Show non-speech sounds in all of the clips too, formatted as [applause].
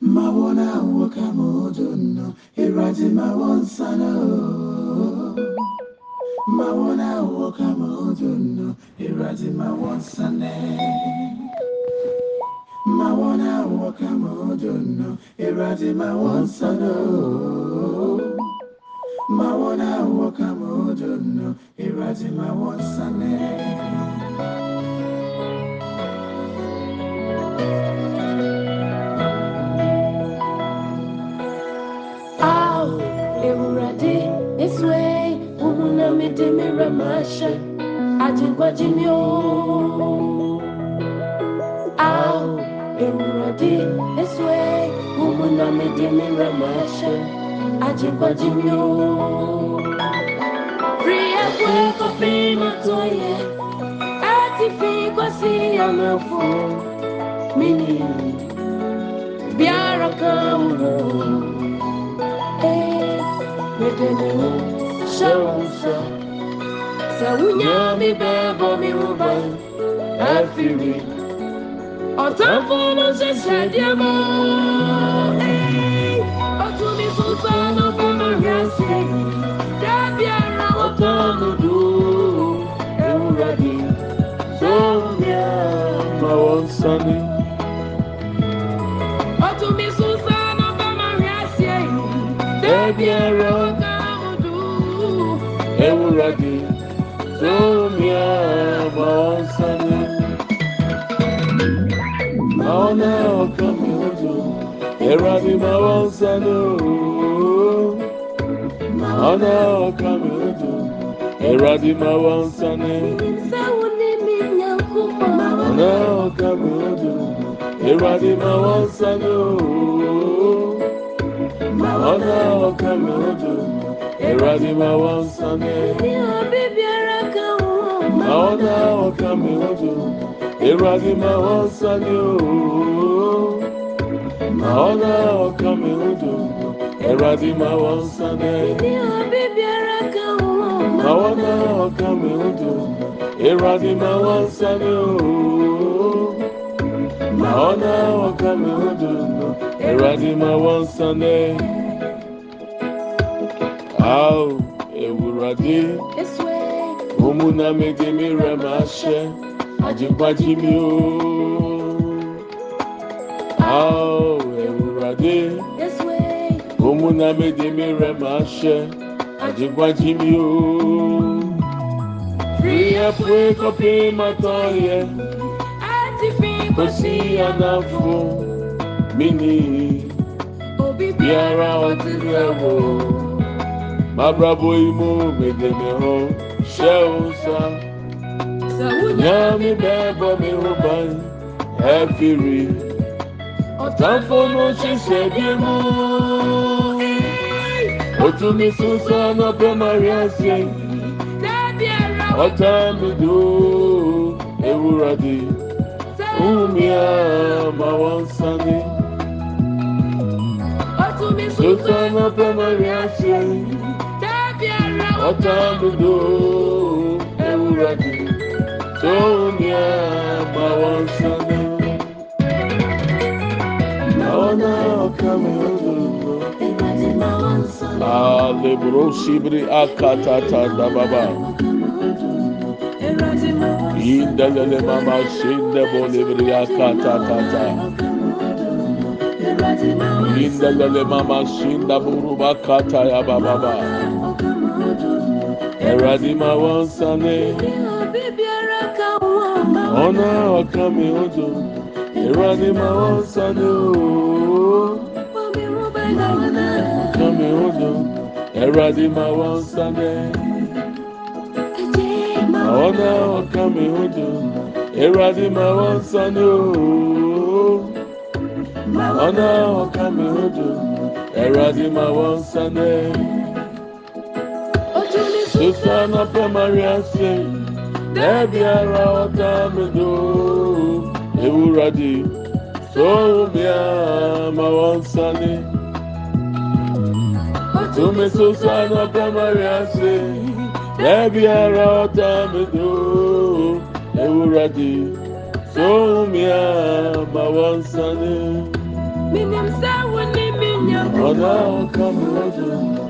Mawona wakamodono, irati mawonsano. Mawona wakamodono, irati mawonsane. Mawona wakamodono, irati mawonsano. Mawona wakamodono, irati mawonsane. Ow, mi di mi rẹ̀ máa ṣe àjìgbọ́jì ni ó. Àwò èrùrọ̀ di èso ẹ̀ òmùnà mi di mi rẹ̀ máa ṣe àjìgbọ́jì ni ó. Rí ẹgbẹ́ kò fi máa tó yẹ, á ti fi kọ́ sí ọ̀nà fún mi ni bí ara kan wúlò. Ẹ gbẹdẹ ni wọ́n. Sawunya mi bebo mi rubai Afiri Ọ̀tánfọ́nà ṣẹ̀ṣẹ̀ díẹ̀ mọ́ Ọtún mi fún sọ́nà fún mọ̀rí ẹ̀sìn Dábì ara ọ̀tán lòdù Ewúrẹ́ di Sọ́ọ̀mìà Mawonsani. Ọtún Ewurade. Somia Mawonsani. Maona okami ojo. Eradi Mawonsani. Maona okami ojo. Eradi Mawonsani. Sẹ́wọ̀n ní mi yàn kú pọ̀. Maona okami ojo. Eradi Mawonsani. Maona okami ojo. Eradi wọ̀. Maona okami ojo. Eradi Mawonsani. Maona okami ojo. Eradi Mawonsani. Ní ọbí bí ara kan wọ̀. Maona okami ojo. Eradi Mawonsani. Maona okami ojo. Eradi Mawonsani. Ao, ewurade. wo na de mi rẹ máa ṣẹ àjẹpájí mi o. Ao Ewurade, òmu na de mi rẹ máa ṣẹ àjẹpájí mi o. Fìyà pé kọ́pì máa tán yẹ, kò sí àdáfo mi nìyí, bí ara ọtí rẹ̀ wò, bàbá me de gbèdémẹ̀ hàn. hyɛwusa nyame bɛbɔ mi ho ban ɛfiri ɔtamfo no hyehyɛ bie mu otumi soso anɔpɛ mari ase ɔtaa me doo ewurade wumia ma wɔn nsane soso anɔpɛ mari ase. Ọ̀tá mi dò ewúrọ̀ di. Wúmi àmà wọn sani. Àwọn náà ọ̀ka mi ò ń sọ. Alebro shibri akatata dababa. Ń. Indelele mama shinde bolibri akatata. Ìgbàdí máa ń. Indelele mama shinda buruba kata ya bababa. Ẹ̀rọ̀dì máa wọ́ ń sáné. Ọ̀nà ọ̀kan mi ò jò. Ẹ̀rọ̀dì máa wọ́ ń ooo. Ọ̀kan mi ò jò. Ẹ̀rọ̀dì máa wọ́ ń sáné. Ọ̀nà ọ̀kan mi ò jò. Ẹ̀rọ̀dì máa wọ́ ń sáné ooo. Ọ̀nà ọ̀kan mi ò jò. Ẹ̀rọ̀dì máa wọ́ ń. Isa na pemaria se Debi ara ọ̀tá mi do Ewurade Soro mi a ma wọn sani Tumi sosa na pemaria se Debi ara ọ̀tá mi do Ewurade Soro mi a ma wọn sani Minim sa wani minyam. Ọ̀nà ọ̀ka mi lọ́jọ́.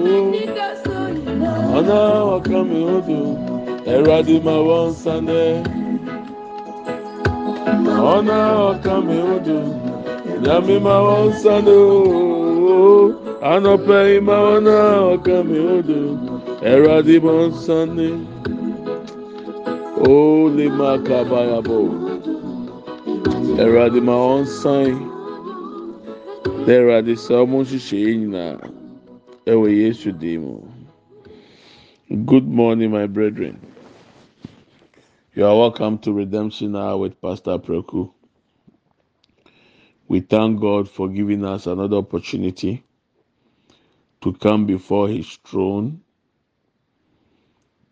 yìí ọ̀nà ọ̀ka mi ò dùn ẹ̀rọ adé máa ń sáné. ọ̀nà ọ̀ka mi ò dùn ìyá mi máa ń sáné ooo. ànọ̀pẹ̀ ìmọ̀ ọ̀nà ọ̀ka mi ò dùn ẹ̀rọ adé máa ń sáné. ó lè máa ɔmo nhyehyɛe nyinaa good morning my brethren. You are welcome to redemption hour with pastor preku. We thank god for giving us another opportunity to come before his throne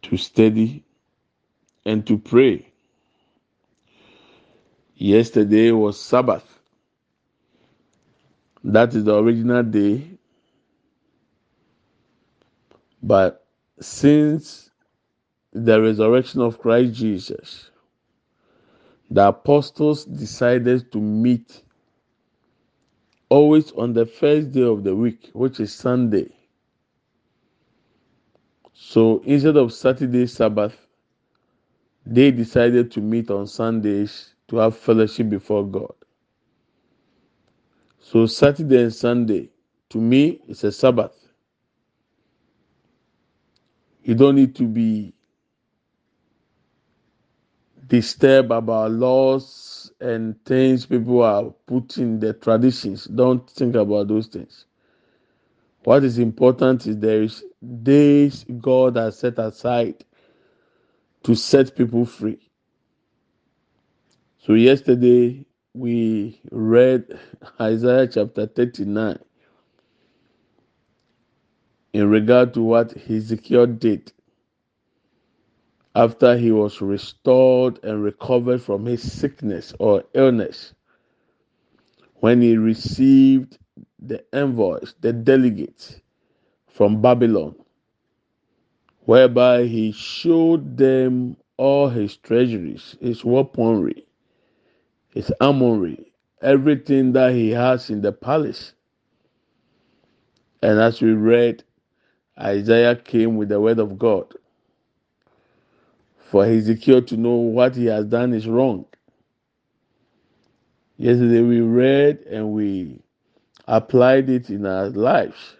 to study and to pray. Yesterday was sabbath. That is the original day. But since the resurrection of Christ Jesus, the apostles decided to meet always on the first day of the week, which is Sunday. So instead of Saturday Sabbath, they decided to meet on Sundays to have fellowship before God. So Saturday and Sunday, to me, it's a Sabbath. You don't need to be disturbed about laws and things people are putting the traditions. Don't think about those things. What is important is there is days God has set aside to set people free. So yesterday we read [laughs] Isaiah chapter 39 in regard to what Hezekiah did after he was restored and recovered from his sickness or illness when he received the envoys, the delegates from Babylon, whereby he showed them all his treasuries, his weaponry, his armory, everything that he has in the palace. And as we read, Isaiah came with the word of God for Ezekiel to know what he has done is wrong. Yesterday we read and we applied it in our lives.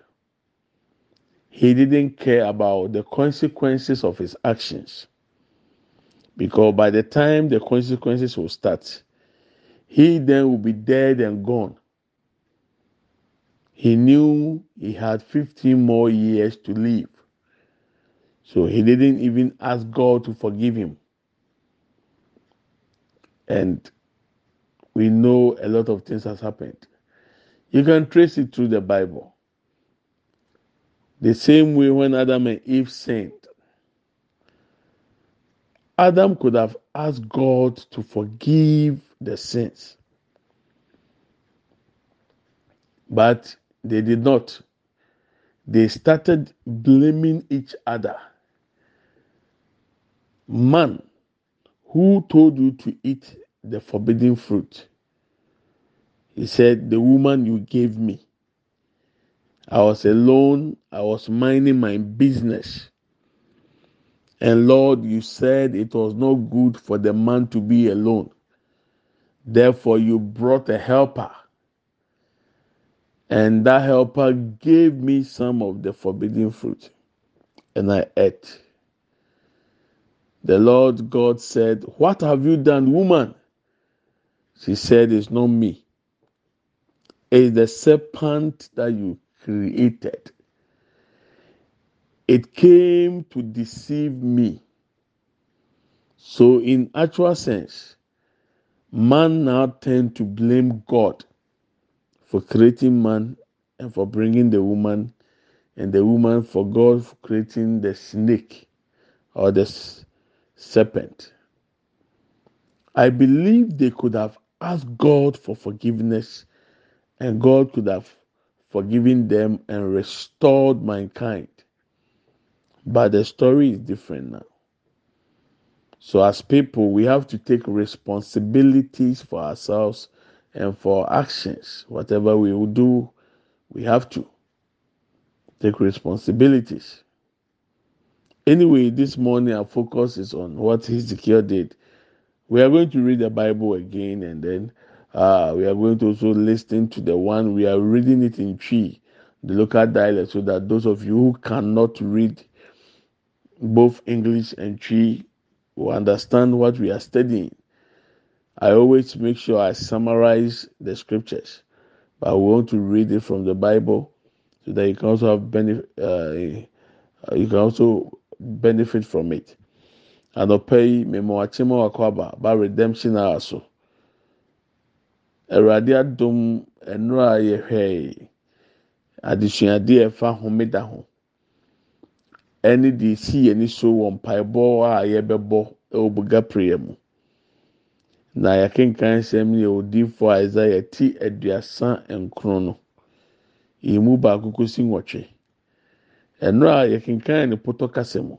He didn't care about the consequences of his actions because by the time the consequences will start, he then will be dead and gone. He knew he had 15 more years to live. So he didn't even ask God to forgive him. And we know a lot of things has happened. You can trace it through the Bible. The same way when Adam and Eve sinned, Adam could have asked God to forgive the sins. But they did not. They started blaming each other. Man, who told you to eat the forbidden fruit? He said, The woman you gave me. I was alone. I was minding my business. And Lord, you said it was not good for the man to be alone. Therefore, you brought a helper. And that helper gave me some of the forbidden fruit. And I ate. The Lord God said, What have you done, woman? She said, It's not me. It's the serpent that you created. It came to deceive me. So, in actual sense, man now tend to blame God for creating man and for bringing the woman, and the woman for God for creating the snake or the serpent. I believe they could have asked God for forgiveness, and God could have forgiven them and restored mankind. But the story is different now. So, as people, we have to take responsibilities for ourselves and for actions. Whatever we will do, we have to take responsibilities. Anyway, this morning our focus is on what Hezekiah did. We are going to read the Bible again and then uh, we are going to also listen to the one we are reading it in Twi, the local dialect, so that those of you who cannot read both English and Twi will understand what we are studying. I always make sure I summarize the scriptures, but I want to read it from the Bible so that you can also have benefit. Uh, you can also benefit from it. anɔpa yi mmemme wakyɛm wakɔ aba ba redemption hour so awurade adum nnuro a yɛhwɛ adesuadeɛ ɛfa homeda ho ɛne deɛ esi yɛn so wɔ mpaebɔ a yɛbɛbɔ ɛwɔ buga na yɛakenkan nsɛm yɛ odiifo a isaiah ti aduasa nkron no. Yɛn mu baako kosi nwɔtwe. Nnuro a yɛkenkan ne pɔtɔ kasa mu.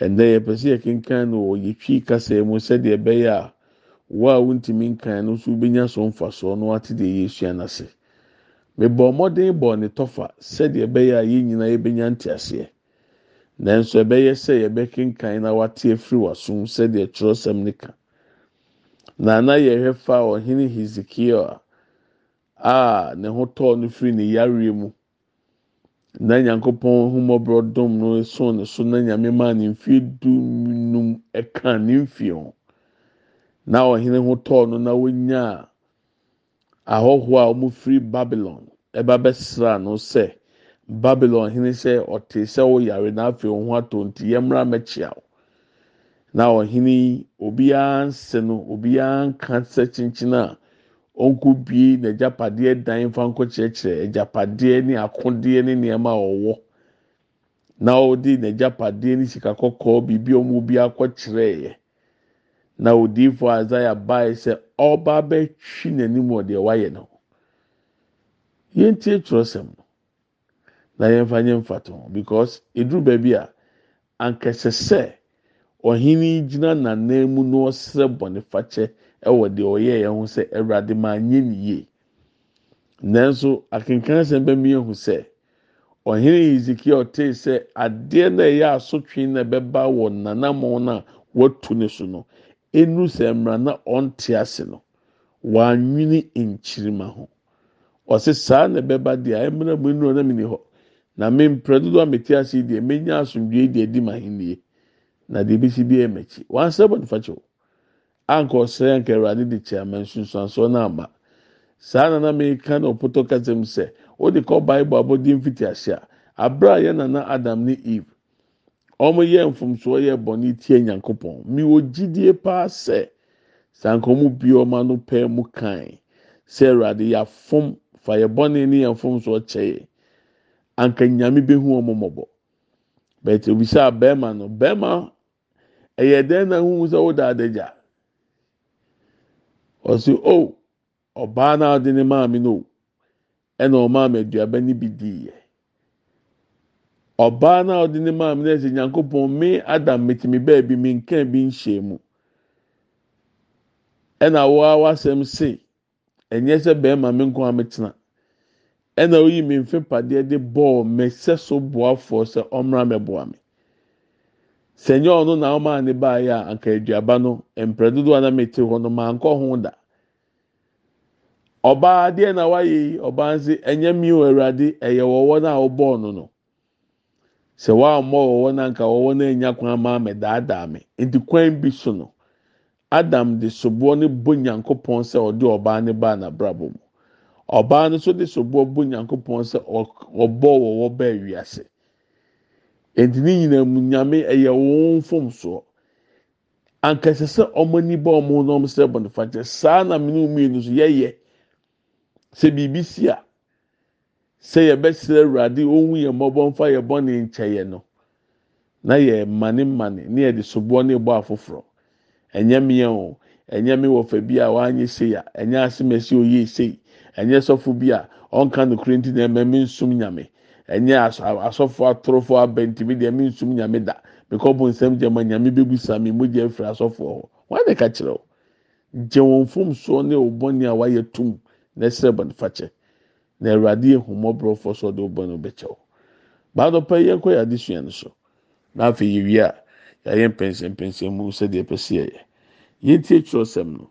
ɛnɛ yɛpɛ sɛ yɛkenkan no wɔ yɛtwi kasa mu sɛdeɛ ɛbɛyɛ a wo a wontumi nkan no nso wobɛnya so mfasoɔ no wate deɛ yɛsua n'ase mebɔ mmɔden bɔ ne tɔfa sɛdeɛ ɛbɛyɛ a yɛn nyinaa yɛbɛnya nteaseɛ. Nanso ɛbɛyɛ sɛ yɛbɛkenkan na wate afiri w'asom sɛdeɛ twerɛsɛm ne ka. Na ana yɛhwɛ fa ɔhene hezekiel a ne ho tɔɔ no firi ne yareɛ mu. Na nyankopɔn humɔborɔ dom no so ne so na nyame maa ne mfie du ɛka ne mfie ho. Na ɔhene ho tɔɔ no na wonya ahɔhoɔ a wɔn firi babylon ɛba bɛsra no sɛ babylon hene sɛ ɔte sɛ ɔyare na afei ɔho atɔ nti yɛmmra mɛkyia o na ɔhene obiara nse no obiara nka sɛ kyinkyin a. ɔnko bie n'agyapadeɛ dan fa nkɔkyerɛkyerɛ agyapadeɛ ne akodeɛ ne nneɛma a ɔwɔ. Na ɔde n'agyapadeɛ ne sika kɔkɔɔ biribi wɔn bi akɔkyerɛɛ na odiifo azaya bae sɛ ɔba bɛtwi n'anim wɔ deɛ wayɛ no. Yɛntie twerɛsɛm no. Na yɛmfa nyɛ mfa to because eduru baabi a ankɛsɛ sɛ ɔhene gyina n'anan mu na ɔsrɛ bɔnefakyɛ. ɛwɔ deɛ ɔyɛ yɛn ho sɛ ɛwurade maa nye ne yie. Nanso akenkan sɛm bɛ mi ehu sɛ ɔhene ezekiel tee sɛ adeɛ na ɛyɛ asotwe na ɛbɛba wɔ nanamɔ na watu ne so no enu sɛ mmara na ɔnte ase no wɔanwini nkyirima ho. Ɔsɛ saa na ɛbɛba deɛ ɛmuna mu nnuro na mi hɔ. Na mi mpere dodo a mi te ase deɛ menya asomdue deɛ di ma henie na deɛ ebi si bi wɔn asɛ bɔ nifa kyɛw. anka ɔsrɛ anka awurade de kyɛ ama nsunsuansoɔ no ama. Saa nana meka na ɔpɔtɔ kasa mu sɛ wode kɔ bible abɔde mfiti ahyɛ a abere a yɛ nana adam ne eve wɔn yɛ mfomsoɔ yɛ bɔne tie nyankopɔn. Mi wɔ gyidie paa sɛ sanka wɔn bie wɔn ano pɛɛ mu kan sɛ awurade yɛafom fa yɛ bɔne ne yɛn mfomsoɔ kyɛ anka nyame bɛhu wɔn mmɔbɔ. Bɛtɛ obisa bɛrima no bɛrima ɛyɛ dɛn na ehu sɛ ɔda adagya. ɔsi o ɔbaa naa ɔde ne maame no ɛna ɔmaame aduaba no bi diiɛ. Ɔbaa naa ɔde ne maame no ɛsɛ nyankopɔn me adam metumi baabi me nkan bi nhyɛ mu. Ɛna wɔa wasɛm se ɛnyɛ sɛ bɛrima me nko ametena ɛna oyi me mfe padeɛ de bɔɔl mɛsɛ so boafoɔ sɛ ɔmra mɛboa me. Sɛ nyɛ ɔno na ɔmaa ne baayɛ a anka aduaba no mpere dodoɔ a na mete hɔ no maa nkɔ ho da ɔbaa deɛ na wayɛ yi ɔbaa nse ɛnyɛ mi o awurade ɛyɛ wɔwɔ na ɔbɔɔ no. No sɛ wammɔ wɔwɔ na anka wɔwɔ enya kwan maa mɛ daadaa me. Nti kwan bi so no. Adam de soboɔ ne bo nyankopɔn sɛ ɔde ɔbaa ne baa n'abrabɔ mu ɔbaa no nso de soboɔ bo nyankopɔn sɛ ɔbɔ wɔwɔ bɛɛ wiase nti ne nyinaa mu nyame ɛyɛ wɔn mfomsoɔ ankasa sɛ ɔmo ani bɔ ɔmo na ɔmo sɛ bɔ ne fakyɛ saa na mmienu mmienu so yɛyɛ. Sɛ biribi si a sɛ yɛbɛsrɛ awurade ohun yɛn mmɔbɔ mfa yɛ bɔ ne nkyɛyɛ no na yɛ mane mane ne yɛde soboɔ ne bɔ afoforɔ. Ɛnyɛ mmea o. Ɛnyɛ me wɔ bi a wanyɛ sei a ɛnyɛ asemɛsi oyie sei. Ɛnyɛ sɔfo bi a ɔnka no nti na ɛmɛ mi nsum nyame. Ɛnyɛ asɔfo atorofo ntumi deɛ mi nsum nyame da. Bo nsɛm gyɛ ma nyame bɛgu sami mo gya efiri asɔfo hɔ wɔn de ka kyerɛw gye wɔn fom soɔ ne ɔbɔni a wayɛ tum na ɛsrɛ bɔ nifa kyɛ na awurade ehumɔborɔ fɔ so ɔde ɔbɔ no bɛkyɛw baadɔ pɛ yɛ kɔ yɛ adesua no so. Na afei yɛ wie a yɛayɛ mpɛnsɛmpɛnsɛn mu sɛdeɛ pɛ si yɛ yɛntie twerɛsɛm no.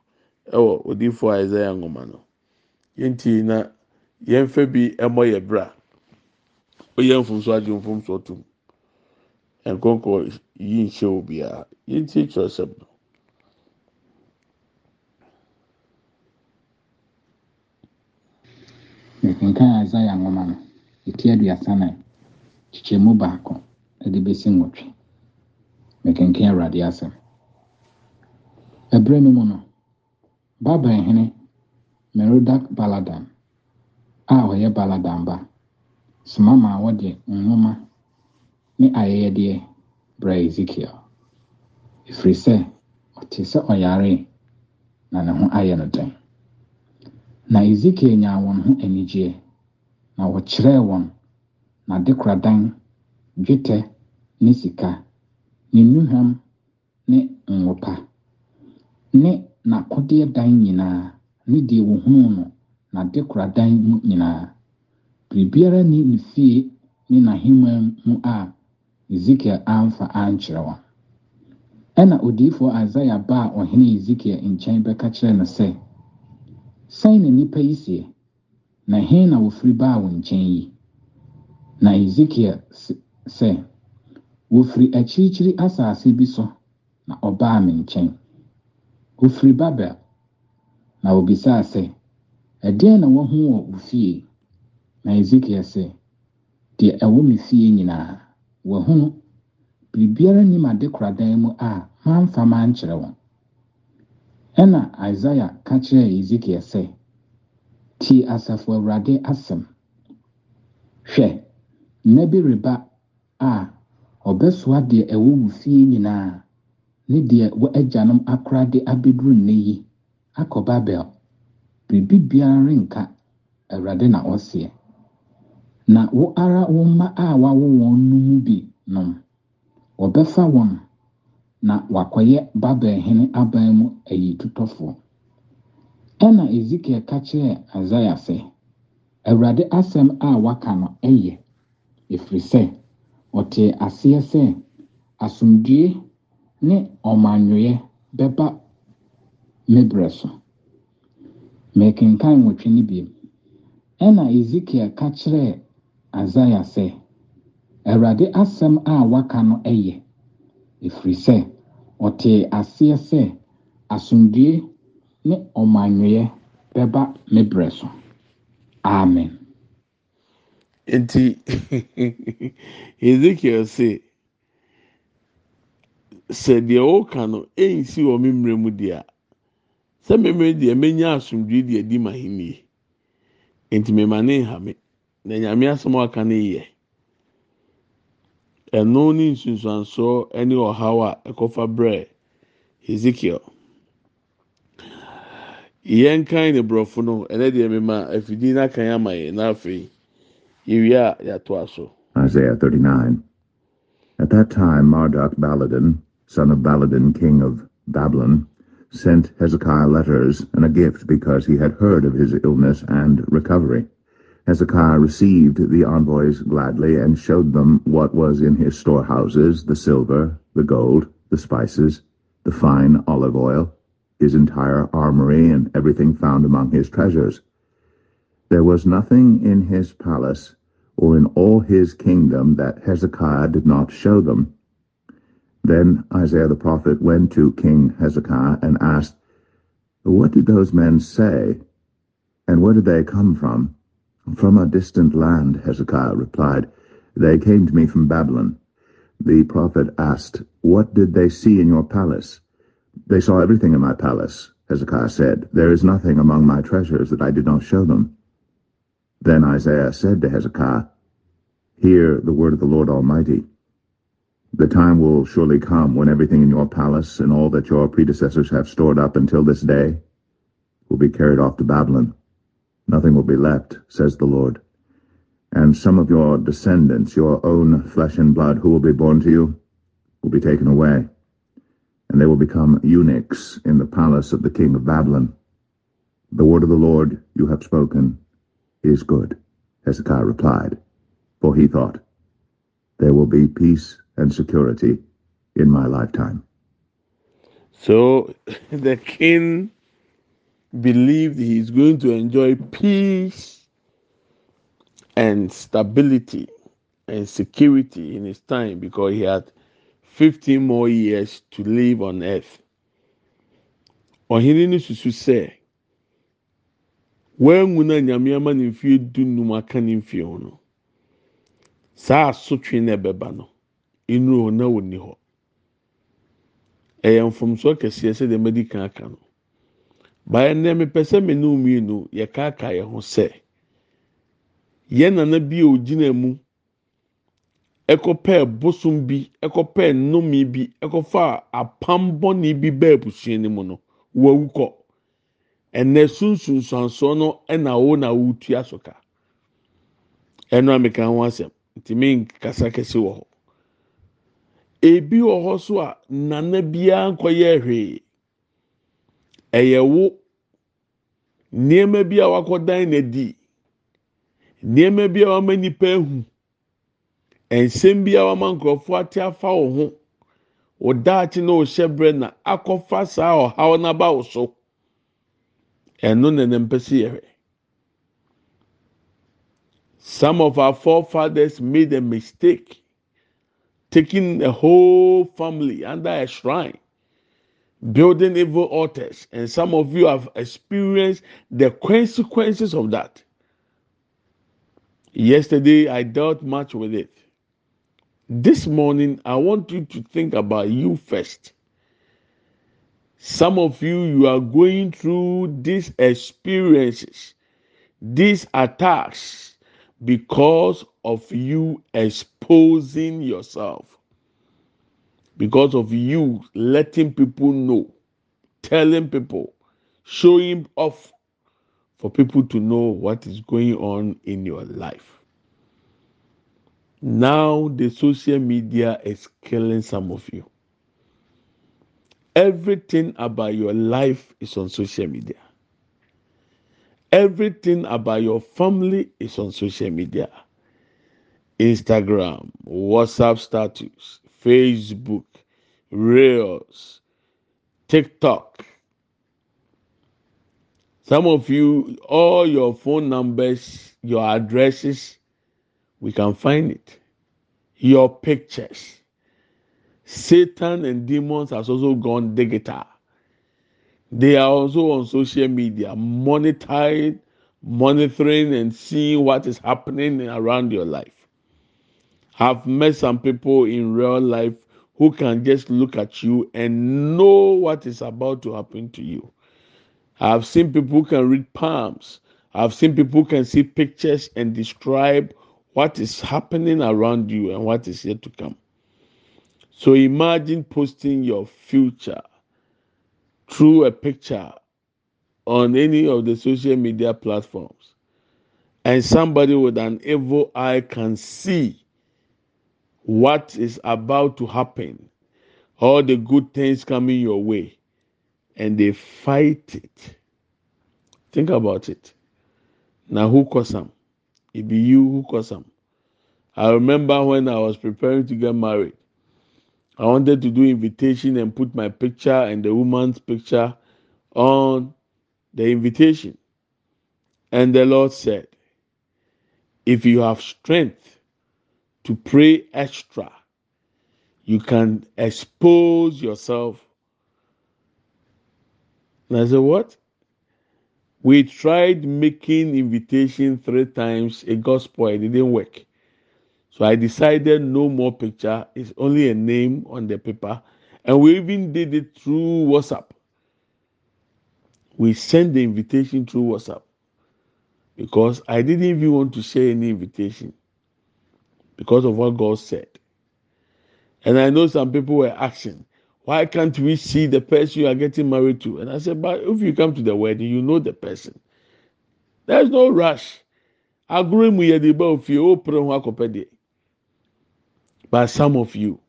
Ɛwɔ odiifo isaiah nwoma no. Yɛntie na yɛmfa bi ɛmɔ yɛ bra. Oyɛ mfomso agye mfomso tum nkɔnkɔ yi nhyɛ obiara yɛntie twerɛsɛm no. mekenkan isaia nwoma no ɛti aduasa nan kyekyɛmu baako de bɛsi nwɔtwe mekenkan awurade asɛm ɛberɛ no mu no babel hene merodak baladan a ɔyɛ baladan ba soma ma wɔde nwoma ne ayɛyɛdeɛ brɛ ezekiel. Ɛfiri sɛ ɔte sɛ ɔyare na ne ho ayɛ no den. Na ezekiel nyaa wɔn ho anigyeɛ na wɔkyerɛɛ wɔn n'adekoradan dwetɛ ne sika ne nnuhwam ne nwopa ne n'akodeɛ dan nyinaa ne deɛ wohunuu no n'adekoradan mu nyinaa. Biribiara ni ne fie ne n'ahemman mu a ezekiel amfa ankyerɛ wɔn ɛna odiyifoɔ isaia baa ɔhene ezekiel nkyɛn bɛka kyerɛ no sɛ sɛn na nnipa yi seɛ? Na hen na wofiri baa wo nkyɛn yi? Na ezekiel sɛ wofiri akyirikyiri asase bi so na ɔbaa me nkyɛn. Ofiri babel. Na obisaa sɛ ɛdeɛn na wɔho wɔ wo fie na ezekiel sɛ deɛ ɛwɔ me fie nyinaa wahunu biribiara nim adekoradan mu a mamfa mankyerɛ wɔn. Ɛna isaia ka kyerɛɛ ezekiel sɛ tie asafo awurade asɛm. Hwɛ nna bi reba a ɔbɛsoa deɛ ɛwɔ wo fie nyinaa ne deɛ wɔ agyanom akora de abɛduru nnɛ yi akɔ babel. Biribi biara renka awurade na ɔseɛ. Na wo ara wo mma a wawo wɔn no bi nom wɔbɛfa wɔn. Na wakɔyɛ babel hene aban mu ayitotɔfoɔ ɛna ezekiel ka kyerɛɛ isaia sɛ awurade asɛm a waka no ɛyɛ. Ɛfiri sɛ ɔtee aseɛ sɛ asomdue ne ɔmanwee bɛba me so. Mekenkan nwɔtwe no bio. Ɛna ezekiel ka kyerɛɛ isaia sɛ awurade asɛm a waka no ɛyɛ. Ɛfiri sɛ ɔtee aseɛ sɛ asomdue ne ɔmanwee bɛba me berɛ so. Amen. Nti [laughs] ezekiel sɛ sɛ deɛ ɔka no ɛnsi wɔ me mmerɛ mu deɛ sɛ mmemme deɛ menya asomdwe deɛ di ma henie nti mema ne nha me. Na nyame asɛm a aka no yɛ ɛno ne nsunsuansoɔ ne ɔhaw a ɛkɔfa brɛ ezekiel yɛn kan ne borɔfo no ɛnɛ deɛ mema afidie n'akan ama yɛn n'afei yɛwie a yɛatoa so. Isaiah 39. At that time Marduk Baladan, son of Baladan, king of Babylon, sent Hezekiah letters and a gift because he had heard of his illness and recovery. Hezekiah received the envoys gladly and showed them what was in his storehouses, the silver, the gold, the spices, the fine olive oil, his entire armory, and everything found among his treasures. There was nothing in his palace or in all his kingdom that Hezekiah did not show them. Then Isaiah the prophet went to King Hezekiah and asked, What did those men say, and where did they come from? From a distant land, Hezekiah replied. They came to me from Babylon. The prophet asked, What did they see in your palace? They saw everything in my palace, Hezekiah said. There is nothing among my treasures that I did not show them. Then Isaiah said to Hezekiah, Hear the word of the Lord Almighty. The time will surely come when everything in your palace and all that your predecessors have stored up until this day will be carried off to Babylon. Nothing will be left, says the Lord. And some of your descendants, your own flesh and blood, who will be born to you, will be taken away, and they will become eunuchs in the palace of the king of Babylon. The word of the Lord you have spoken is good, Hezekiah replied, for he thought, There will be peace and security in my lifetime. So [laughs] the king believed he is going to enjoy peace and stability and security in his time because he had 15 more years to live on earth. Ɔhene no susu sɛ wɔanwu na nyame ama ne mfeɛ du num aka ne mfeɛ ho no. Saa asotwe na ɛbɛba no nnuro na wɔnni hɔ. Ɛyɛ mfomsoɔ kɛseɛ sɛ deɛ mɛdi kan aka no baayɛ nnɛ mepɛ sɛ me ne mmienu yɛkaaka yɛn ho sɛ yɛn nana bi a ogyina mu. Ɛkɔpɛɛ bosom bi ɛkɔpɛɛ nnome bi ɛkɔfa apam bɔne bi bɛɛ abusua no mu no. Wawu kɔ ɛnɛ sunsunsansoɔ no ɛna wo na wotua so ka ɛno a meka ho asɛm ntumi nkasa kɛse wɔ hɔ ebi wɔ hɔ so a nana biara nkɔyɛ hwee ɛyɛ wo nneɛma bi a wakɔdan na di nneɛma bi a wama nipa ehu nsɛm bi a wama nkurɔfoɔ ate afa wo ho. Wo daakye na ɔhyɛ brɛ na akɔfa saa ɔhaw n'aba wo so. Ɛno na ne si yɛhwɛ. Some of our forefathers made a mistake taking a whole family under a shrine. Building evil altars and some of you have experienced the consequences of that. Yesterday i dealt much with it. This morning i want you to think about you first. Some of you you are going through these experiences these attacks because of you exposing yourself because of you letting people know, telling people, showing off for people to know what is going on in your life. Now, the social media is killing some of you. Everything about your life is on social media. Everything about your family is on social media. Instagram, WhatsApp status, Facebook, Reels, TikTok. Some of you, all your phone numbers, your addresses, we can find it. Your pictures. Satan and demons has also gone digital. They are also on social media, monitoring, monitoring and seeing what is happening around your life. I've met some people in real life who can just look at you and know what is about to happen to you. I've seen people who can read palms. I've seen people who can see pictures and describe what is happening around you and what is yet to come. So imagine posting your future through a picture on any of the social media platforms, and somebody with an evil eye can see what is about to happen, all the good things coming your way, and they fight it. Think about it. Now, who caused them? It be you who caused them. I remember when I was preparing to get married, I wanted to do invitation and put my picture and the woman's picture on the invitation. And the Lord said, If you have strength to pray extra, you can expose yourself. And I said, What? We tried making invitation three times. a got spoiled. It didn't work. So I decided no more picture. It's only a name on the paper. And we even did it through WhatsApp. We sent the invitation through WhatsApp. because I didn't even want to share any invitation because of what God said. And I know some people were asking, why can't we see the person you are getting married to? And I said, but if you come to the wedding, you know the person. There's no rush. Agree mu yɛ de ba ofie o. But some of you,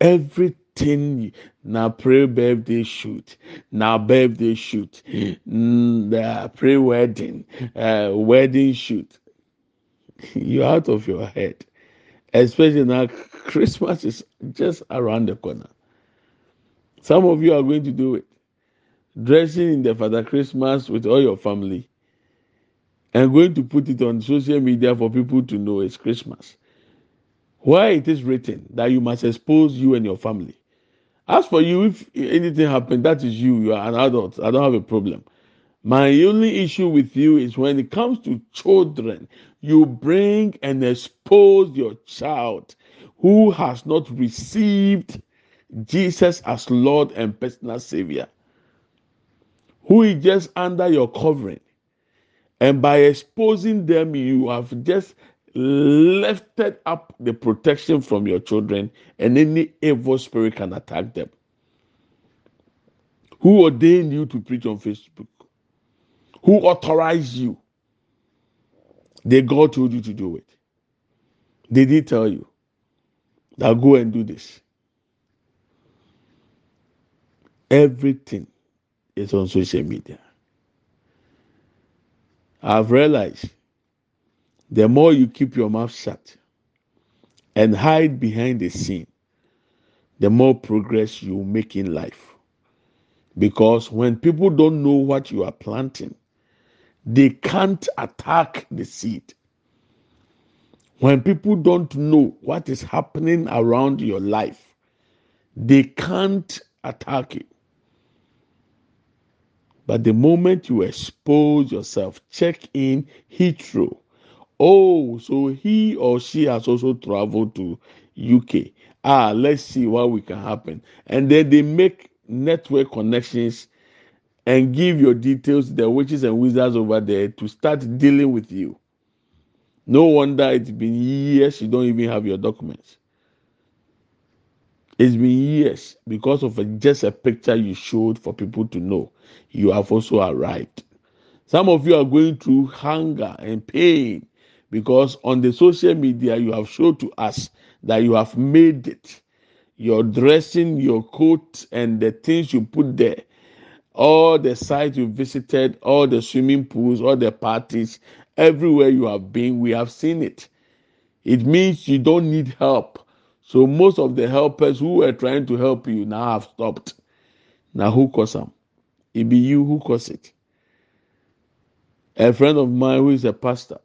everything na pre birthday shoot, na birthday shoot, mm, the pre wedding, uh, wedding shoot. [laughs] You're out of your head. Especially now, [laughs] Christmas is just around the corner. Some of you are going to do it. Dressing in the Father Christmas with all your family and going to put it on social media for people to know it's Christmas. Why it is written that you must expose you and your family. As for you, if anything happened, that is you. You are an adult. I don't have a problem. My only issue with you is when it comes to children, you bring and expose your child who has not received Jesus as Lord and personal Savior, who is just under your covering. And by exposing them, you have just lifted up the protection from your children, and any evil spirit can attack them. Who ordained you to preach on Facebook? Who authorized you? Did God told you to do it? Did He tell you that go and do this? Everything is on social media. I've realized the more you keep your mouth shut and hide behind the scene, the more progress you make in life. Because when people don't know what you are planting, they can't attack the seed. When people don't know what is happening around your life, they can't attack you. But the moment you expose yourself, check in Heathrow. Oh, so he or she has also traveled to UK. Ah, let's see what we can happen. And then they make network connections and give your details to the witches and wizards over there to start dealing with you. No wonder it's been years you don't even have your documents. It's been years because of a, just a picture you showed for people to know you have also arrived. Some of you are going through hunger and pain because on the social media you have showed to us that you have made it. Your dressing, your coat, and the things you put there all the sites you visited, all the swimming pools, all the parties, everywhere you have been, we have seen it. It means you don't need help. So most of the helpers who were trying to help you now have stopped. Now who caused them? It be you who caused it. A friend of mine who is a pastor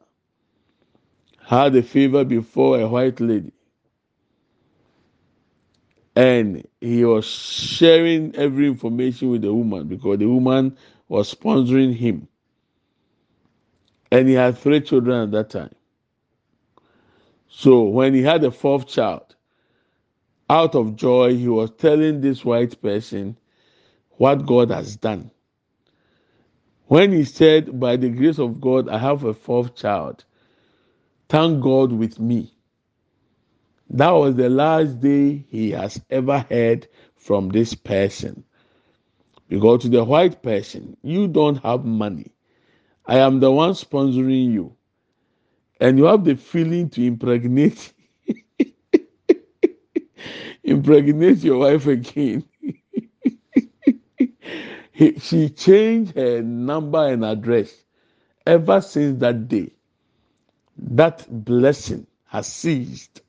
had a fever before a white lady. And he was sharing every information with the woman because the woman was sponsoring him. And he had three children at that time. So when he had a fourth child, out of joy, he was telling this white person what God has done. When he said, By the grace of God, I have a fourth child, thank God with me. That was the last day he has ever heard from this person. Because to the white person, you don't have money. I am the one sponsoring you. And you have the feeling to impregnate [laughs] impregnate your wife again. [laughs] she changed her number and address. Ever since that day, that blessing has ceased.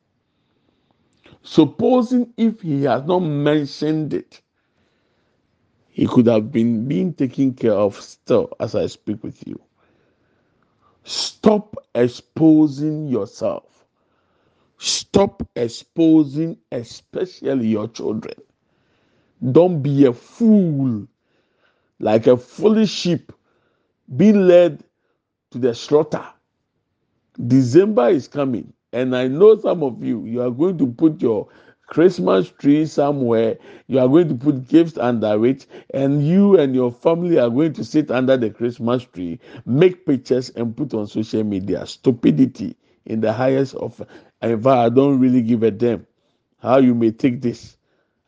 Supposing if he has not mentioned it, he could have been being taken care of still as I speak with you. Stop exposing yourself. Stop exposing, especially your children. Don't be a fool, like a foolish sheep being led to the slaughter. December is coming, and I know some of you, you are going to put your Christmas tree somewhere. You are going to put gifts under it, and you and your family are going to sit under the Christmas tree, make pictures, and put on social media. Stupidity in the highest of. I don't really give a damn how you may take this.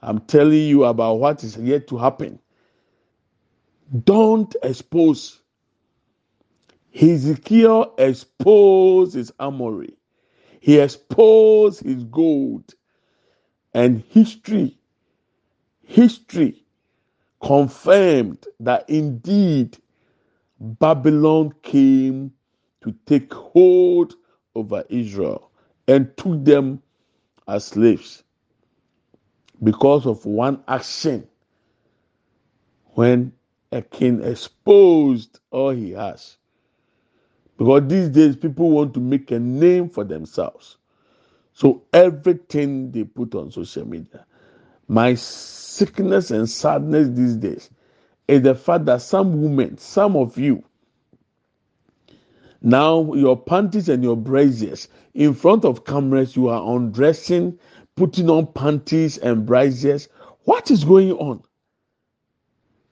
I'm telling you about what is yet to happen. Don't expose. Ezekiel exposed his armory. He exposed his gold. And history, history confirmed that indeed Babylon came to take hold over Israel and took them as slaves because of one action when a king exposed all he has. Because these days people want to make a name for themselves. So everything they put on social media. My sickness and sadness these days is the fact that some women, some of you, now your panties and your braziers in front of cameras, you are undressing, putting on panties and braziers. What is going on?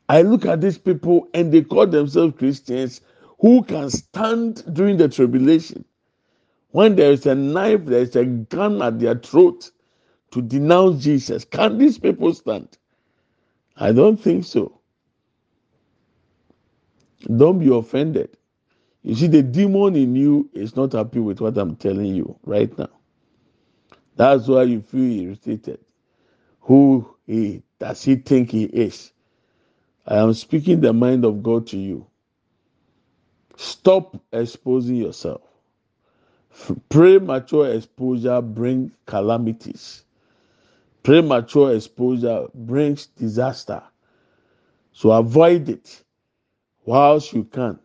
I look at these people and they call themselves Christians who can stand during the tribulation. When there is a knife, there is a gun at their throat to denounce Jesus. Can these people stand? I don't think so. Don't be offended. You see, the demon in you is not happy with what I'm telling you right now. That's why you feel irritated. Who he does he think he is? I am speaking the mind of God to you. Stop exposing yourself. Premature exposure brings calamities. Premature exposure brings disaster. So avoid it whilst you can.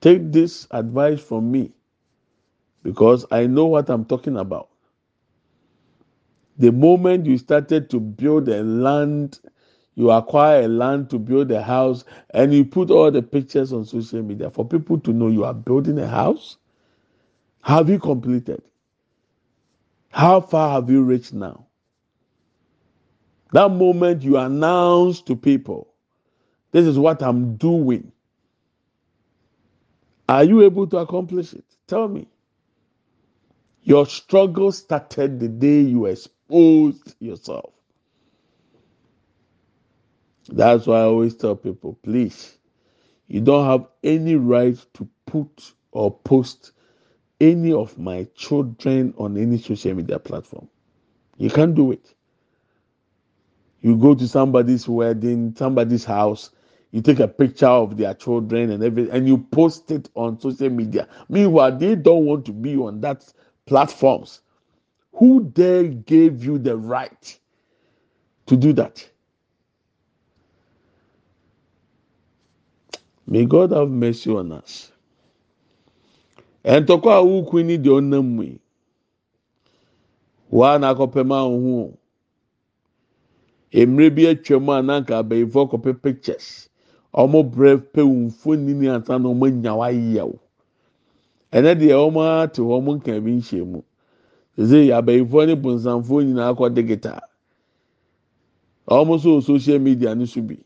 Take this advice from me because I know what I'm talking about. The moment you started to build a land, you acquire a land to build a house, and you put all the pictures on social media for people to know you are building a house. Have you completed? How far have you reached now? That moment you announce to people, this is what I'm doing. Are you able to accomplish it? Tell me. Your struggle started the day you exposed yourself. That's why I always tell people please, you don't have any right to put or post any of my children on any social media platform. You can't do it. You go to somebody's wedding, somebody's house, you take a picture of their children and everything, and you post it on social media. Meanwhile, they don't want to be on that platforms. Who there gave you the right to do that? May God have mercy on us. ntɔkwa a wukui ni deɛ ɔnam mu yi waa na akɔpɛ ma ho mmerɛ bi atwa mu a nanka abɛɛfo akɔpɛ pictures. Ɔmo brɛ pɛ mfoni ni ansa na ɔmo anya wayɛw ɛnɛ deɛ ɔmo ate hɔ ɔmo nka bi nhyɛ mu. Sese abɛɛfo ne bonsanfo nyinaa akɔ digital ɔmo so wɔ social media no bi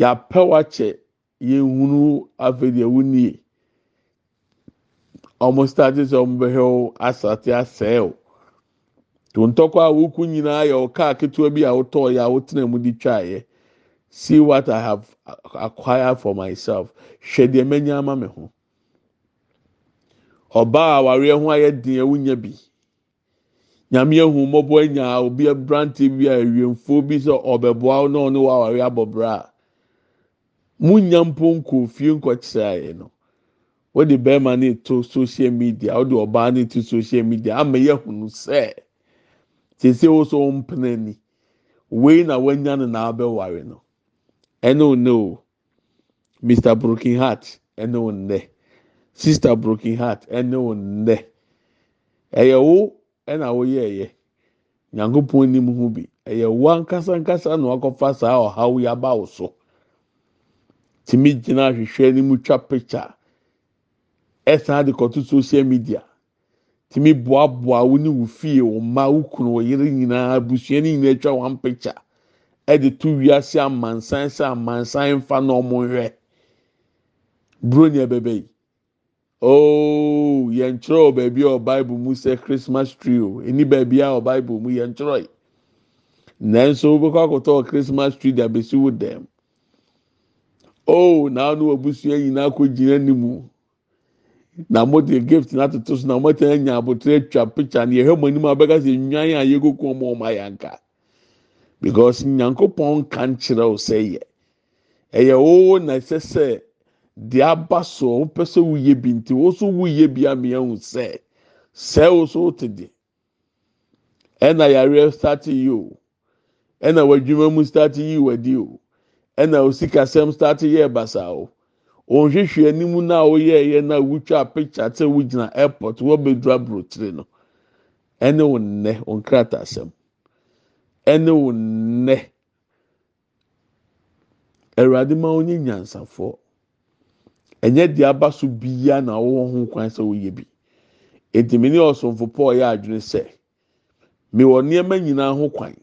yɛapɛ wakyɛ yɛn hunu afɛ deɛ wunie. ɔmo start sɛ ɔmo bɛhwɛ wo asate asɛe o. To a woku nyinaa yɛ ɔkaa ketewa bi a wotɔɔ yɛ a wotena mu de twa yɛ see what i have acquired for myself. Hwɛ deɛ mɛnya ama me ho. Ɔbaa awareɛ ho ayɛ den a wonya bi. Nyame ehu mmɔbɔ anya obi aberante bi a ewiemfo bi sɛ ɔbɛboa na ɔne wɔ awareɛ abɔbra a munya mpo nkɔ fie nkɔkyerɛ no. wɔde bɛrima no to social media wɔde ɔbaa no to social media ama yɛ hunu sɛ sese wo so mpena ni wei na wanya no na abɛware no. Ɛne o ne o. Mr broken heart ɛne o nnɛ. Sister broken heart ɛne o nnɛ. Ɛyɛ wo ɛna woyɛ ɛyɛ nyankopɔn nim ho bi. Ɛyɛ wo ankasa ankasa na wakɔfa saa ɔhaw yi aba wo so. Tìmi gyina ahwehwɛ anim twa picture. ɛsan de kɔto social media. Tìmí boaboa wo ne wo fie wo mma wo kunu wo yere nyinaa abusua ne nyinaa atwa one picture. Ɛde to wiase amansan sɛ amansan fa na ɔmo nhwɛ. Buroni ɛbɛbɛ yi. Ooo yɛn twerɛ wɔ baabi a wɔ bible mu sɛ christmas tree o. Eni baabi a wɔ bible mu yɛn twerɛ yi. Nanso wobɛkɔ akɔtɔ christmas tree de abesi wo dɛm ooo naa no abusua nyinaa kɔ gyina nimu na mo de gift n'atoto so na mo tɛ nya abotire atwa picture na yɛhwɛ mo anim abɛka sɛ nwan a kɔn mu ɔmo ayanka because nyankopɔn ka nkyerɛ o sɛ yɛ ɛyɛ wo na ɛsɛ sɛ deɛ aba so a wopɛ sɛ woyɛ bi nti wo so woyɛ bi ama yɛn sɛ sɛ wo so wote de. Ɛna yare start yi o. Ɛna w'adwuma mu start yi w'adi o. ɛna osikasɛm start yɛ basa o ohwehwɛ anim na oyɛ ɛyɛ na wotwa picture sɛ wogyina airport wɔbɛdura burokyire no. Ɛne wo nnɛ wo nkratasɛm ɛne wo nnɛ. Awurade ma onye nyansafoɔ. Ɛnyɛ deɛ aba so bia na wɔwɔ ho kwan sɛ wɔyɛ bi. Etimi ne ɔsomfo paul yɛ adwene sɛ mewɔ nneɛma nyinaa ho kwan.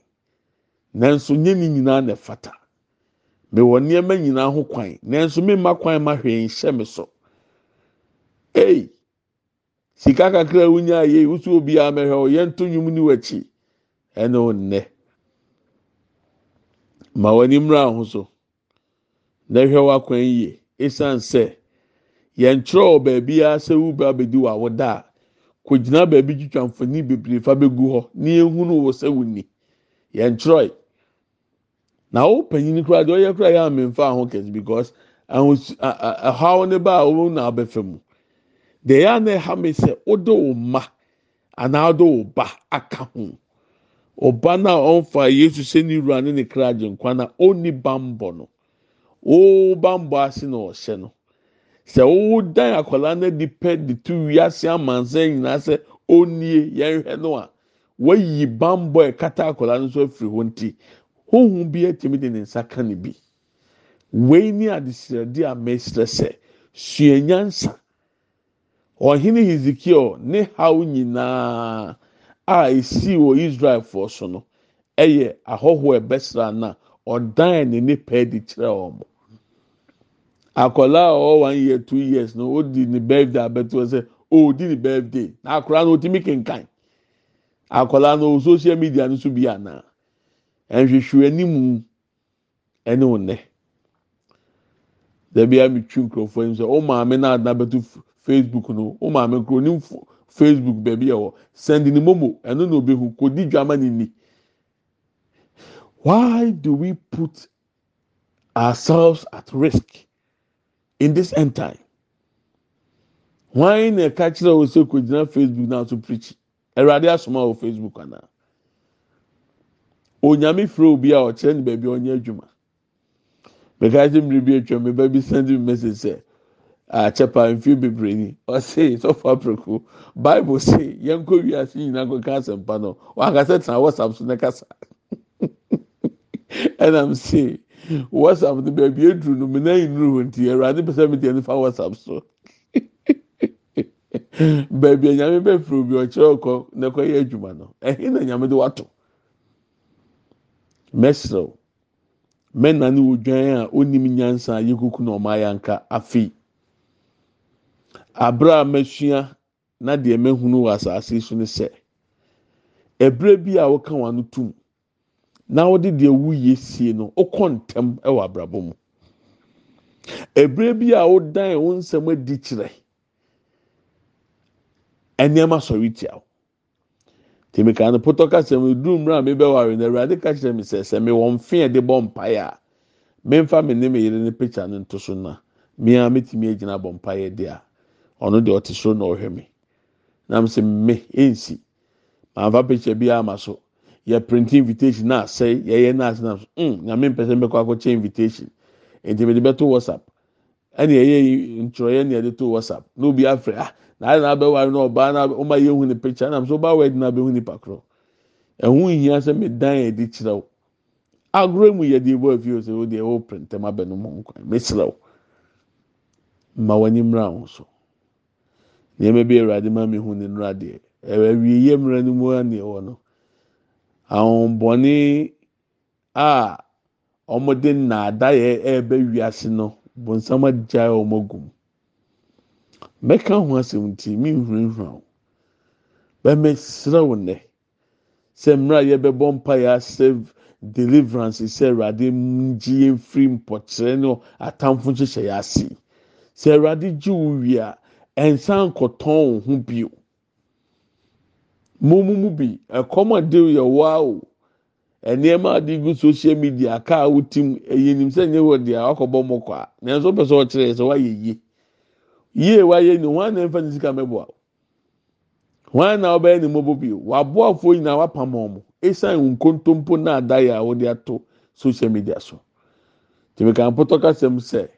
Nanso nye ne nyinaa na ɛfata. Mewɔ nneɛma nyinaa ho kwan nanso memma kwan ma hwee nhyɛ me so. Ei sika kakra a wonya yie wosu obiara mɛhwɛ o yɛn to nnwom ne w'akyi. Ɛne wo nnɛ. Ma w'ani mmra ho so. Na hwɛ w'akwan yie esan sɛ yɛn twerɛ wɔ baabi a sɛ wuba abɛdi wɔ awoda a kò baabi twitwa mfoni bebree fa bɛgu hɔ ne ehunu wɔ sɛ wonni. Yɛn twerɛ na wo panyin koraa deɛ ɔyɛ koraa yɛ amemfa aho kɛse because ahosu ɛhaw ne ba a wɔn na abɛfɛ mu deɛ yɛ ana ɛha mi sɛ ɔde wo mma anaa ɔde wo ba aka ho ɔba na ɔnfa yesu sɛ ne wura ne ne kra agye nkwa na ɔnni bambɔ no. Wɔn bambɔ ase na ɔhyɛ no. Sɛ wɔwɔ dan akwadaa no adi pɛ de tu wiase amansan nyinaa sɛ ɔnnie yɛn hwɛ no a wɔayi bambɔ ɛkata akwadaa no nso afiri hɔ nti honhom bi atumi de ne nsa ka ne bi. Wei ne adesrɛde a mɛsrɛ sɛ sua nyansa. Ɔhene hezekiel ne haw nyinaa a esi wɔ israelfoɔ so no ɛyɛ ahɔhoɔ ɛbɛsra na ɔdan ne nipa de kyerɛ wɔn akwadaa a ɔwɔ one year two years no odi ne birthday abɛto sɛ odi ne birthday. Na akwadaa no otimi kenkan. Akwadaa no social media no so bi anaa nhwehwɛ anim ɛne wo nnɛ. Dabi a metwi nkurɔfoɔ anim sɛ wo maame na adana bɛto facebook no wo maame nkuro ne facebook baabi ɛwɔ send ne momo ɛno na obehu kodi dwama ne ni. Why do we put ourselves at risk in this end time? Why na ɛka kyerɛ wo sɛ kò gyina facebook na so preach? Ɛwurade asoma wɔ facebook anaa onyame firi obi a ɔkyerɛ ne baabi ɔnyɛ adwuma. Bɛka kyerɛ mmiri bi atwa mi baabi send me message sɛ akyɛ pa mfie bebree ni. Ɔse [laughs] sɔfo apreko bible say yɛn kɔ wiase nyinaa kɔ ka asɛmpa no. Wakasa tena whatsapp so ne kasa. [laughs] Ɛnam se whatsapp no baabi eduru no mi nan nuru nti ɛwurade pɛ sɛ mi deɛ nifa whatsapp so. [laughs] Baabi a nyame bɛ firi obi ɔkyerɛ ɔkɔ ne kɔ adwuma no ɛhin na nyame de wato mɛsirɛw mɛna ne wɔ dwan a onim nyansa a yɛkuku na ɔmo ayanka afei. Abere a mɛsua na deɛ mɛhunu wɔ asase so ne sɛ ɛbrɛ bi a wɔka wɔn ano tum na wɔde deɛ wuyɛ sie no ɔkɔ ntɛm ɛwɔ abrabɔ mu. Ɛbrɛ bi a wɔdan wɔn nsɛm adi kyerɛ ɛnneɛma sɔre tia o tèmika no pɔtɔ kasa mu edu mmerɛ a mebɛware na awurade ka kyerɛ mi sɛ sɛ mi wɔn fi ɛde bɔ mpaeɛ a memfa mi ne mi yere ne picture no nto so na. Mmea metumi agyina bɔ mpaeɛ de a ɔno deɛ ɔte soro na ɔhwɛ mi. Nam sɛ mme ensi. Maafa picture bi ama so. Yɛ print invitation na asɛe yɛyɛ na ase na so mm nyame mpɛ sɛ mbɛkɔ akɔkyɛ invitation. Nti mi de whatsapp. Ɛna yɛyɛ ntwerɛyɛ na yɛde to whatsapp. Na obi afrɛ ah n'ayɛ na abɛware na ɔbaa na ɔma yɛ hu ne picture nam so ɔbaa wɛ di na abɛhu nipa korɔ ɛho nhia sɛ mi dan yɛ de kyerɛw agorɔ mu yɛ de ebɔ afi o sɛ o deɛ o print ɛma bɛ no mu nkwan mesrɛw ma w'ani mmra ho so. Nneɛma bi awurade ma mi hu ne nnura deɛ awie yie mmerɛ no mu ani ɛwɔ no. Ahombɔne a wɔde nnaadaeɛ ɛreba wiase no. Bonsam agyae wɔn agum mɛka ho asɛm nti mi nhurahura o bɛmɛ srɛw nnɛ sɛ mmerɛ a yɛbɛbɔ mpa yɛ asɛ deliverance sɛ awurade ngye yɛn firi mpɔkyerɛ no atamfo nhyehyɛ yɛ ase. Sɛ awurade gye wo wie a ɛnsan nkɔtɔn wo ho bio. Mo mu bi ɛkɔm a de yɛ waa o nneɛma a de gu social media aka a wotim ɛyɛ nim sɛ nye wɔ deɛ wakɔbɔ mɔkɔ a nanso pɛ sɛ ɔkyerɛ sɛ wayɛ yie yie wayɛ ni wɔn anan fɛ ne sika mɛboa wɔn anan ɔbɛyɛ ne mɔbɔ bi waboafoɔ nyinaa wapam wɔn esan wɔn nkontompo n'adayɛ a wɔde ato social media so. Tèmika mpɔtɔ kasɛm sɛ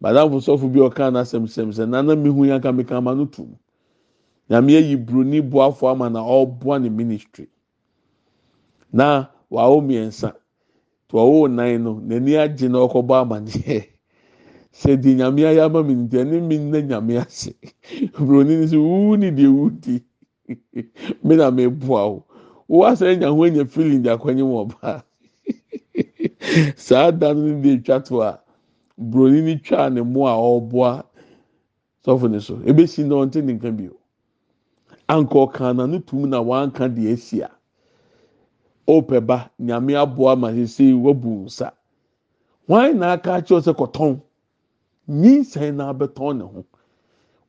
madamfo sɔfo bi ɔka n'asɛm sɛm sɛ nana mi hu yanka mi ama no tum nyame ayi broni boafoɔ ama na ɔboa ne ministry. Na wawo mmiɛnsa to ɔwo nan no n'ani agye na ɔkɔbɔ amaneɛ. [laughs] sɛ di nyame ayɛ ama mi nti ɛne mi nna nyame ase. [laughs] Broni no sɛ wuu ni deɛ wuu di. [laughs] Mi na mi boa o wo asɛ nya ho anya feeling de akɔnye mu ɔbaa [laughs] saa da no de twa to a broni no twa ne mu a ɔreboa sɔfo ne so. Ebesi na ɔnte ne nka bi o anka ɔka na no tum na wanka deɛ esi a ɔpɛ ba nyame aboa ma sese wabu nsa. Wɔn na aka akyerɛw sɛ kɔtɔn? Nyinsɛn na abɛtɔn ne ho.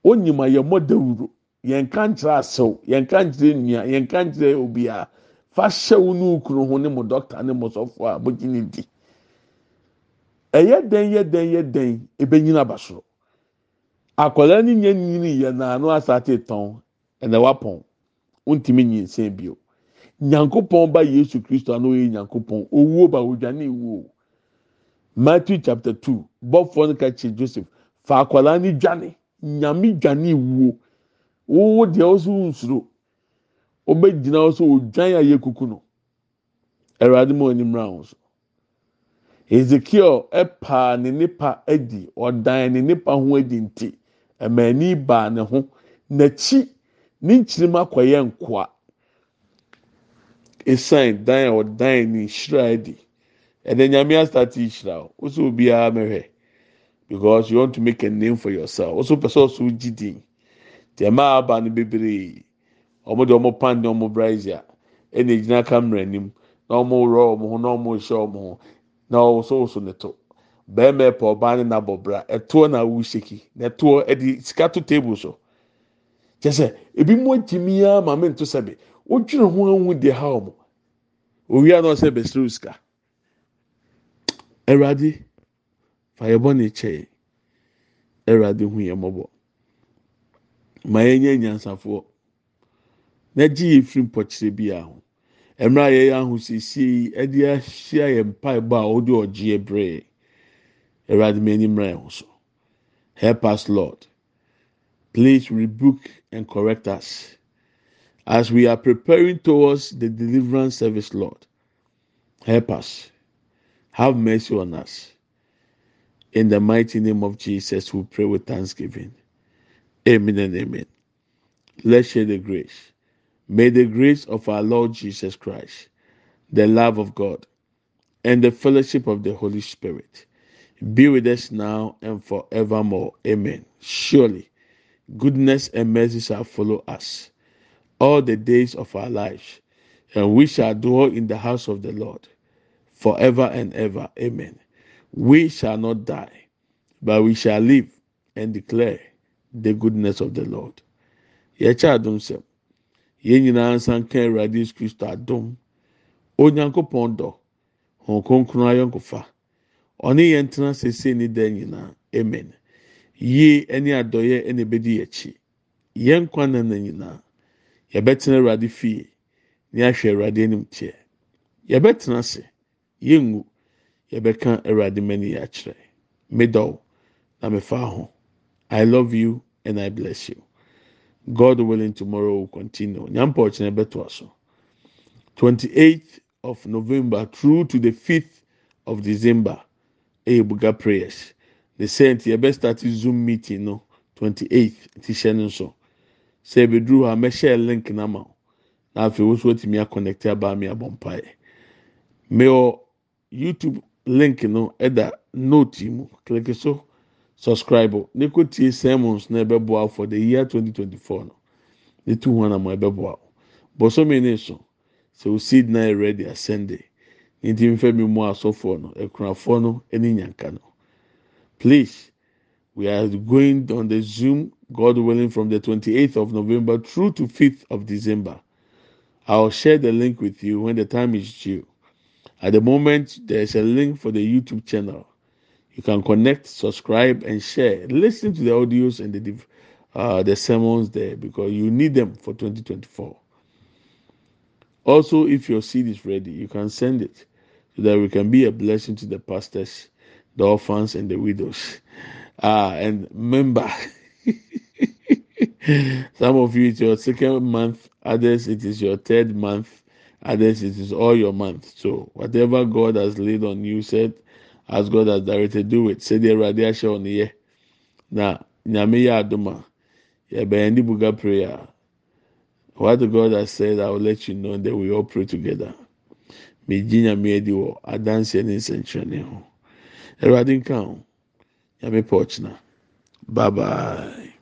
Onyim a yɛ mɔ dawuro yɛn ka nkyerɛ asew yɛn ka nkyerɛ nua yɛn ka nkyerɛ obiara fa hyɛw ne okunu ho ne mo dɔkta ne mo sɔfo a bogyi ne di. Ɛyɛ dɛn yɛ dɛn yɛ dɛn ebenyina aba soro. Akwadaa ne nyɛ nyini yɛ naano asate tɔn ɛna wapɔn. Ntumi nyinsɛn bio. Nyankopɔn ba yesu kristo ano yɛ nyankopɔn. Owuo ba odwane ewuo matthew chapter two bɔfoɔ no ka kyerɛ joseph. Fa akwadaa ne dwane nyame dwane ewuo wowo deɛ ɔso nsoro ɔbɛgyina hɔ sɛ odwan a yɛ kuku no. Awurade mu anim ra ho so. Ezekiel ɛpaa ne nipa adi ɔdan ne nipa ho adi nti. Ɛmɛni baa ne ho n'akyi ne nkyirima akɔyɛ nkoa esan dan a ɔdan ne nhyira adi ɛdɛ nyame asate nhyira o woso obiara mɛhwɛ because you want to make a name for yourself. Woso pɛ sɛ ɔso gyi din deɛ mmaa aba no bebree wɔn de wɔn pan ne wɔn brazier ɛna egyina kamara anim na wɔn rɔ wɔn ho na wɔn rehyɛ wɔn ho. Na wɔsowoso ne to. Bɛrima ɛpɛ ɔbaa ne nabɔ bra ɛtoɔ na awu hyeki na ɛtoɔ ɛde sika to table so. Kyɛ sɛ ebi mu atumi ya maame nto sɛbi wodwiri ho ahu deɛ ha wɔn owia na ɔsɛ bɛsiri sika ɛwurade fa yɛ bɔ ne kyɛɛ ɛwurade hu yɛ mɔbɔ ma yɛn nyɛ nyansafoɔ na gye yɛ firi mpɔkyerɛ bi ho. Mmerɛ a yɛyɛ ahosiesie yi ɛde ahyia yɛn mpaebɔ a ɔde ɔgye brɛ. Awurade mi anim ra yɛn so. Help us lord. Please rebuke and correct us. As we are preparing towards the deliverance service lord help us have mercy on us in the mighty name of jesus we pray with thanksgiving amen and amen let's share the grace. May the grace of our Lord Jesus Christ, the love of God, and the fellowship of the Holy Spirit be with us now and forevermore. Amen. Surely, goodness and mercy shall follow us all the days of our lives, and we shall dwell in the house of the Lord forever and ever. Amen. We shall not die, but we shall live and declare the goodness of the Lord. Yɛkyɛ adom sɛm. yɛn nyinaa nsa nka awurade yesu kristo adom onyankopɔn dɔ hɔn kronkron ayɔnkofa ɔne yɛn tena sese ne dan nyinaa amen yie ne adɔyɛ na ebedi akyi yɛn nkwa na na nyinaa yɛbɛtena awurade fie ne ahwɛ awurade anim teɛ yɛbɛtena ase yɛngu yɛbɛka awurade mani akyerɛ medɔw na mefa ho i love you and i bless you. God willing, tomorrow will continue. Nyampa ọ̀kyẹ̀nẹ̀ bẹ́tọ̀ aso. 28th of November through to the 5th of December. Eye buga prayers. The saint yẹ bẹ start Zoom meeting no 28th ti hyẹ ne nso. sɛ ebeduru ha mɛhyɛ link n'ama o na afei woso otumi akɔnɛkte aba mi abɔ mpaeɛ mɛwɔ youtube link no ɛda note mu. Click so subscribe ne ko tie sermons na ɛbɛboa for the year twenty twenty four no. Ne tu ho anam ɛbɛboa bɔsɔmi ne so sɛ o seed na yɛ ready asɛnde ne ti nfɛ mi mu asɔfoɔ no ɛkunafoɔ no ɛne nyanka no. Please we are going on the zoom god willing from the twenty eighth of november through to fifth of december. I will share the link with you when the time is due at the moment there is a link for the youtube channel. You can connect subscribe and share. Listen to the audios and the uh, the sermons there because you need them for 2024 also if your seed is ready you can send it so that we can be a blessing to the pastors the orphans and the widows. [laughs] Ah and remember [laughs] some of you it's your second month. Others it is your third month others it is all your month. So whatever god has laid on you said as god has directed do it. Sɛdeɛ awurade ahyɛ ɔno yɛ na nyame yɛ adoma. Yɛbɛn ne buga prayer. What god has said i will let you know and then we all pray together. Megye nyame adi wɔ adanseɛ ne nsɛnkyerɛnne ho awurade nka ho nyame bye bye.